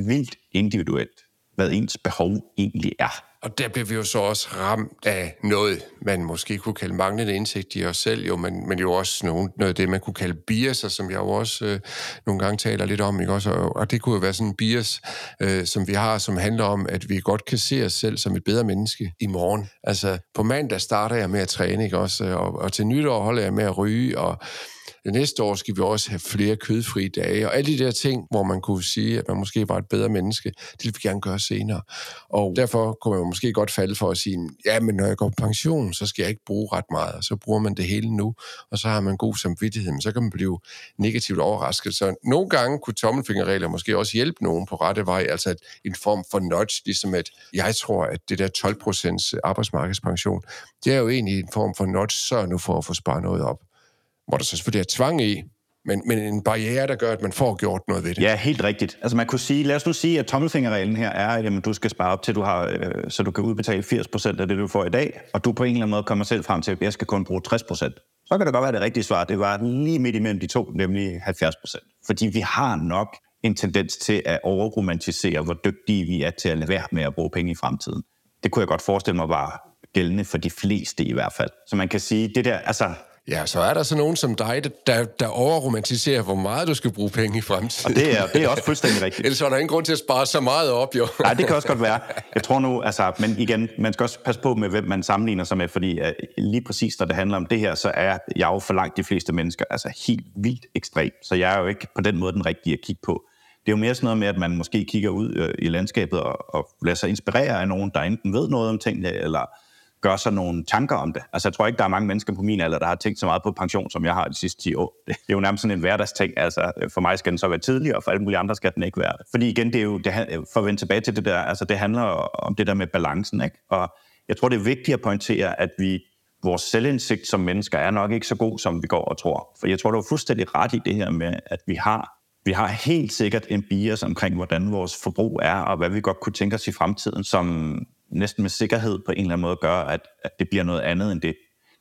vildt individuelt hvad ens behov egentlig er. Og der bliver vi jo så også ramt af noget, man måske kunne kalde manglende indsigt i os selv, jo, men, men jo også noget, noget af det, man kunne kalde biaser, som jeg jo også øh, nogle gange taler lidt om. Ikke? Også, og, og det kunne jo være sådan en bias, øh, som vi har, som handler om, at vi godt kan se os selv som et bedre menneske i morgen. Altså, på mandag starter jeg med at træne, ikke? Også, og, og til nytår holder jeg med at ryge, og næste år skal vi også have flere kødfri dage, og alle de der ting, hvor man kunne sige, at man måske var et bedre menneske, det vil vi gerne gøre senere. Og derfor kunne man måske godt falde for at sige, ja, men når jeg går på pension, så skal jeg ikke bruge ret meget, og så bruger man det hele nu, og så har man god samvittighed, men så kan man blive negativt overrasket. Så nogle gange kunne tommelfingerregler måske også hjælpe nogen på rette vej, altså en form for nudge, ligesom at jeg tror, at det der 12% arbejdsmarkedspension, det er jo egentlig en form for nudge, så nu for at få sparet noget op hvor der så selvfølgelig er tvang i, men, men en barriere, der gør, at man får gjort noget ved det. Ja, helt rigtigt. Altså man kunne sige, lad os nu sige, at tommelfingerreglen her er, at du skal spare op til, du har, øh, så du kan udbetale 80% af det, du får i dag, og du på en eller anden måde kommer selv frem til, at jeg skal kun bruge 60%. Så kan det godt være, at det rigtige svar, det var lige midt imellem de to, nemlig 70%. Fordi vi har nok en tendens til at overromantisere, hvor dygtige vi er til at lade være med at bruge penge i fremtiden. Det kunne jeg godt forestille mig var gældende for de fleste i hvert fald. Så man kan sige, det der, altså Ja, så er der så nogen som dig, der, der overromantiserer, hvor meget du skal bruge penge i fremtiden. Og det er, det er også fuldstændig rigtigt. Ellers er der ingen grund til at spare så meget op, jo. Nej, det kan også godt være. Jeg tror nu, altså, men igen, man skal også passe på med, hvem man sammenligner sig med, fordi uh, lige præcis, når det handler om det her, så er jeg jo for langt de fleste mennesker altså helt vildt ekstrem. Så jeg er jo ikke på den måde den rigtige at kigge på. Det er jo mere sådan noget med, at man måske kigger ud uh, i landskabet og, og lader sig inspirere af nogen, der enten ved noget om tingene, eller gør sig nogle tanker om det. Altså, jeg tror ikke, der er mange mennesker på min alder, der har tænkt så meget på pension, som jeg har de sidste 10 år. Det er jo nærmest sådan en hverdagsting. Altså, for mig skal den så være tidligere, og for alle mulige andre skal den ikke være det. Fordi igen, det er jo, det, for at vende tilbage til det der, altså det handler om det der med balancen, ikke? Og jeg tror, det er vigtigt at pointere, at vi vores selvindsigt som mennesker er nok ikke så god, som vi går og tror. For jeg tror, du er fuldstændig ret i det her med, at vi har, vi har helt sikkert en bias omkring, hvordan vores forbrug er, og hvad vi godt kunne tænke os i fremtiden, som næsten med sikkerhed på en eller anden måde gør, at, at det bliver noget andet end det.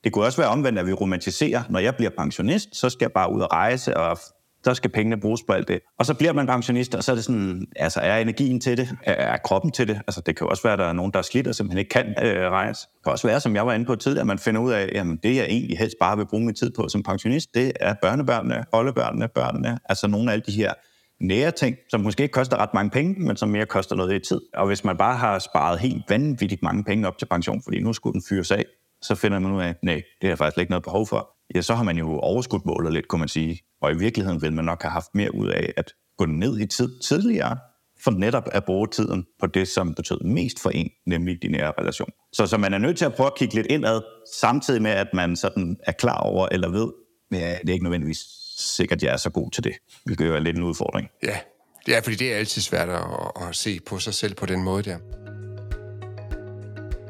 Det kunne også være omvendt, at vi romantiserer, når jeg bliver pensionist, så skal jeg bare ud og rejse og så skal pengene bruges på alt det. Og så bliver man pensionist, og så er det sådan, altså er energien til det? Er, kroppen til det? Altså det kan også være, at der er nogen, der er slidt og simpelthen ikke kan øh, rejse. Det kan også være, som jeg var inde på tidligere, at man finder ud af, jamen det jeg egentlig helst bare vil bruge min tid på som pensionist, det er børnebørnene, oldebørnene, børnene, altså nogle af alle de her nære ting, som måske ikke koster ret mange penge, men som mere koster noget i tid. Og hvis man bare har sparet helt vanvittigt mange penge op til pension, fordi nu skulle den fyres af, så finder man ud af, nej, det er faktisk ikke noget behov for. Ja, så har man jo overskudt målet lidt, kunne man sige. Og i virkeligheden vil man nok have haft mere ud af at gå ned i tid tidligere, for netop at bruge tiden på det, som betød mest for en, nemlig din nære relation. Så, så man er nødt til at prøve at kigge lidt indad, samtidig med, at man sådan er klar over eller ved, ja, det er ikke nødvendigvis sikkert, at jeg er så god til det, hvilket jo er lidt en udfordring. Ja, det er, fordi det er altid svært at, at se på sig selv på den måde der.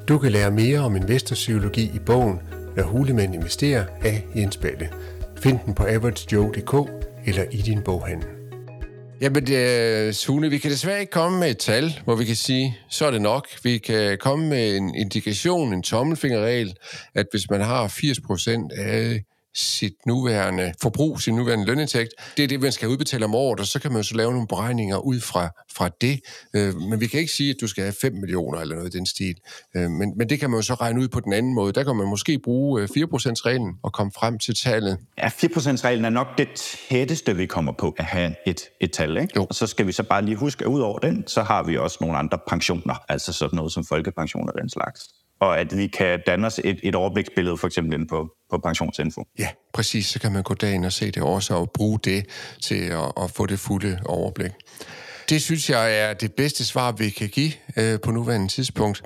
Du kan lære mere om investorpsykologi i bogen Når hulemænd investerer af Jens Balle. Find den på averagejoe.dk eller i din boghandel. Jamen, øh, Sune, vi kan desværre ikke komme med et tal, hvor vi kan sige, så er det nok. Vi kan komme med en indikation, en tommelfingerregel, at hvis man har 80% af sit nuværende forbrug, sin nuværende lønindtægt. Det er det, man skal udbetale om året, og så kan man så lave nogle beregninger ud fra, fra det. Øh, men vi kan ikke sige, at du skal have 5 millioner eller noget i den stil. Øh, men, men det kan man jo så regne ud på den anden måde. Der kan man måske bruge 4%-reglen og komme frem til tallet. Ja, 4%-reglen er nok det tætteste, vi kommer på at have et, et tal. Ikke? Jo. Og så skal vi så bare lige huske, at ud over den, så har vi også nogle andre pensioner, altså sådan noget som folkepension og den slags og at vi kan danne os et, et overbliksbillede, for eksempel inde på, på pensionsinfo. Ja, præcis. Så kan man gå dagen og se det også, og bruge det til at, at få det fulde overblik. Det synes jeg er det bedste svar, vi kan give øh, på nuværende tidspunkt.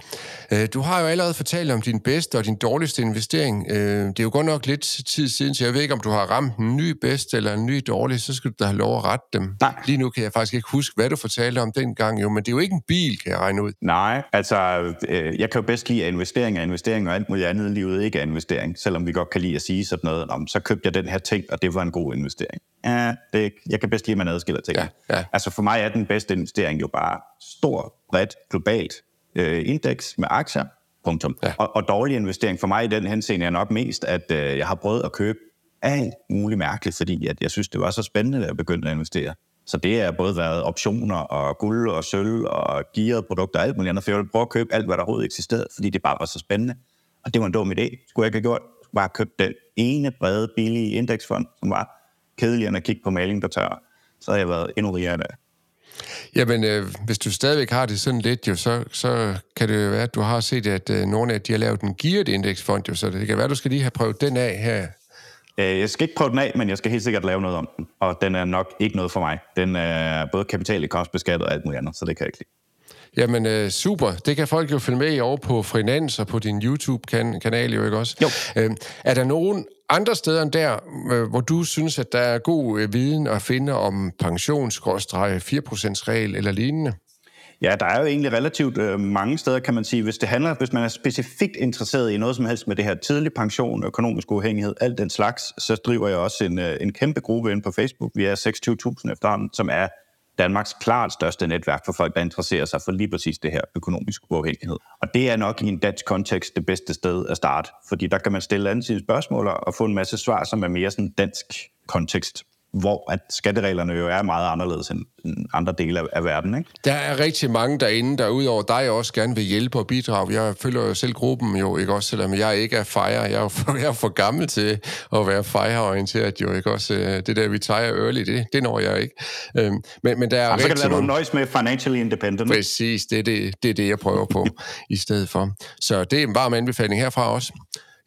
Øh, du har jo allerede fortalt om din bedste og din dårligste investering. Øh, det er jo godt nok lidt tid siden, så jeg ved ikke, om du har ramt en ny bedste eller en ny dårlig, så skal du da have lov at rette dem. Nej. Lige nu kan jeg faktisk ikke huske, hvad du fortalte om dengang, jo, men det er jo ikke en bil, kan jeg regne ud. Nej, altså, øh, jeg kan jo bedst lide, at investering er investering, og alt muligt andet i livet ikke er investering, selvom vi godt kan lide at sige sådan noget, om så købte jeg den her ting, og det var en god investering. Ja, det, jeg kan bedst lide, at man adskiller ting. Ja, ja. Altså for mig er den bedste investering jo bare stor, bredt, globalt øh, indeks med aktier, punktum. Ja. Og, og dårlig investering for mig i den henseende er nok mest, at øh, jeg har prøvet at købe alt muligt mærkeligt, fordi at jeg synes, det var så spændende, at jeg begyndte at investere. Så det har både været optioner og guld og sølv og gearet produkter og alt muligt andet, for jeg ville prøve at købe alt, hvad der overhovedet eksisterede, fordi det bare var så spændende. Og det var en dum idé. Skulle jeg ikke have gjort. Skulle bare købe den ene brede, billige indeksfond, som var kedeligere end at kigge på maling, der tør. Så har jeg været endnu rigere af. Jamen, øh, hvis du stadigvæk har det sådan lidt, jo, så, så kan det jo være, at du har set, at øh, nogle af de har lavet en geared indeksfond, jo, så det kan være, at du skal lige have prøvet den af her. Øh, jeg skal ikke prøve den af, men jeg skal helt sikkert lave noget om den. Og den er nok ikke noget for mig. Den er både kapital i kostbeskattet og alt muligt andet, så det kan jeg ikke lide. Jamen øh, super, det kan folk jo følge med i over på Finans og på din YouTube-kanal jo, ikke også? Jo. Øh, er der nogen andre steder end der, øh, hvor du synes, at der er god øh, viden at finde om pensionsgråstrej, 4%-regel eller lignende? Ja, der er jo egentlig relativt øh, mange steder, kan man sige. Hvis det handler, hvis man er specifikt interesseret i noget som helst med det her tidlig pension, økonomisk uafhængighed, alt den slags, så driver jeg også en, øh, en kæmpe gruppe ind på Facebook. Vi er 26.000 efterhånden, som er Danmarks klart største netværk for folk, der interesserer sig for lige præcis det her økonomisk uafhængighed. Og det er nok i en dansk kontekst det bedste sted at starte, fordi der kan man stille andre spørgsmål og få en masse svar, som er mere sådan dansk kontekst hvor at skattereglerne jo er meget anderledes end andre dele af, af verden. Ikke? Der er rigtig mange derinde, der udover dig også gerne vil hjælpe og bidrage. Jeg følger jo selv gruppen jo, ikke også, selvom jeg ikke er fejre. Jeg er for, jeg er for gammel til at være fejreorienteret jo, ikke også. Øh, det der, vi tager early, det, det når jeg ikke. Øhm, men, men der er Jamen, så kan det være, du nøjes med financially independent. Præcis, det er det, det er det, jeg prøver på i stedet for. Så det er en varm anbefaling herfra også.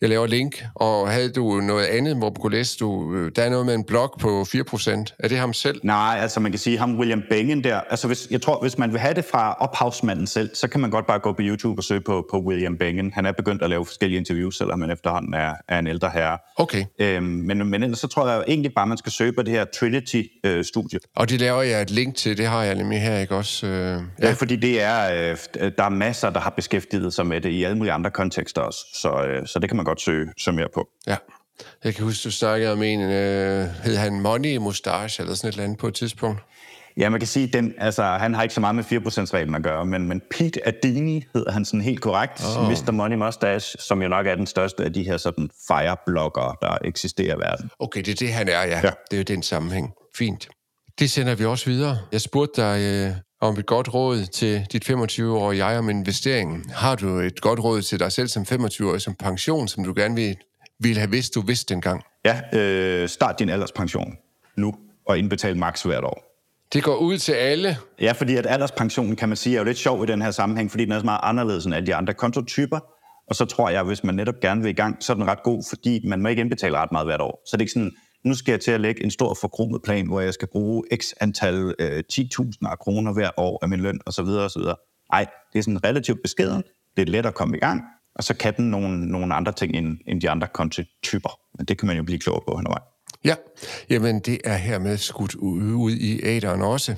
Jeg laver link, og havde du noget andet, hvor du kunne læse, du, øh, der er noget med en blog på 4%. Er det ham selv? Nej, altså man kan sige, ham William Bengen der, altså hvis, jeg tror, hvis man vil have det fra ophavsmanden selv, så kan man godt bare gå på YouTube og søge på, på William Bengen. Han er begyndt at lave forskellige interviews, selvom han efterhånden er, er en ældre herre. Okay. Øhm, men, men ellers så tror jeg egentlig bare, man skal søge på det her Trinity-studie. Øh, og det laver jeg et link til, det har jeg nemlig her, ikke også? Øh, ja. ja, fordi det er, øh, der er masser, der har beskæftiget sig med det i alle mulige andre kontekster også, så, øh, så det kan man godt søge, søge mere på. Ja. Jeg kan huske, du snakkede om en, øh, hed han Money Mustache, eller sådan et eller andet på et tidspunkt. Ja, man kan sige, den, altså, han har ikke så meget med 4%-reglen at gøre, men, men Pete Adini hedder han sådan helt korrekt, oh. Mr. Money Mustache, som jo nok er den største af de her sådan fire-bloggere, der eksisterer i verden. Okay, det er det, han er, ja. ja. Det er jo den sammenhæng. Fint. Det sender vi også videre. Jeg spurgte dig øh, om et godt råd til dit 25-årige jeg om investeringen. Har du et godt råd til dig selv som 25-årig som pension, som du gerne vil, ville have vidst, du vidste dengang? Ja, øh, start din alderspension nu og indbetal maks hvert år. Det går ud til alle? Ja, fordi at alderspensionen, kan man sige, er jo lidt sjov i den her sammenhæng, fordi den er så meget anderledes end alle de andre kontotyper. Og så tror jeg, at hvis man netop gerne vil i gang, så er den ret god, fordi man må ikke indbetale ret meget hvert år. Så det er ikke sådan, nu skal jeg til at lægge en stor forkromet plan, hvor jeg skal bruge x antal øh, 10.000 kroner hver år af min løn osv. osv. Nej, det er sådan relativt beskeden. Det er let at komme i gang, og så kan den nogle, nogle andre ting end, end de andre kontotyper. Men det kan man jo blive klogere på hen Ja, jamen det er hermed skudt ud i æderen også.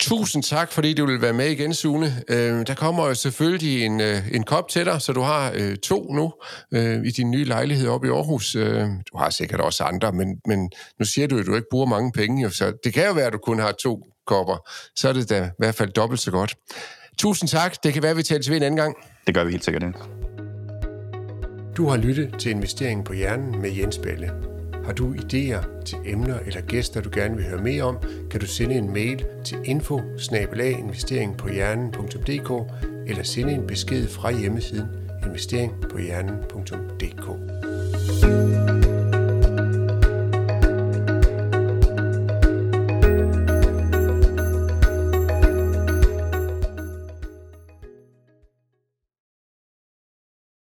Tusind tak, fordi du vil være med igen, Sune. Øh, der kommer jo selvfølgelig en, øh, en kop til dig, så du har øh, to nu øh, i din nye lejlighed oppe i Aarhus. Øh, du har sikkert også andre, men, men nu siger du, at du ikke bruger mange penge, jo, så det kan jo være, at du kun har to kopper. Så er det da i hvert fald dobbelt så godt. Tusind tak. Det kan være, at vi tales ved en anden gang. Det gør vi helt sikkert. Du har lyttet til Investeringen på Hjernen med Jens Balle. Har du idéer til emner eller gæster, du gerne vil høre mere om, kan du sende en mail til info eller sende en besked fra hjemmesiden investeringpohjernen.dk.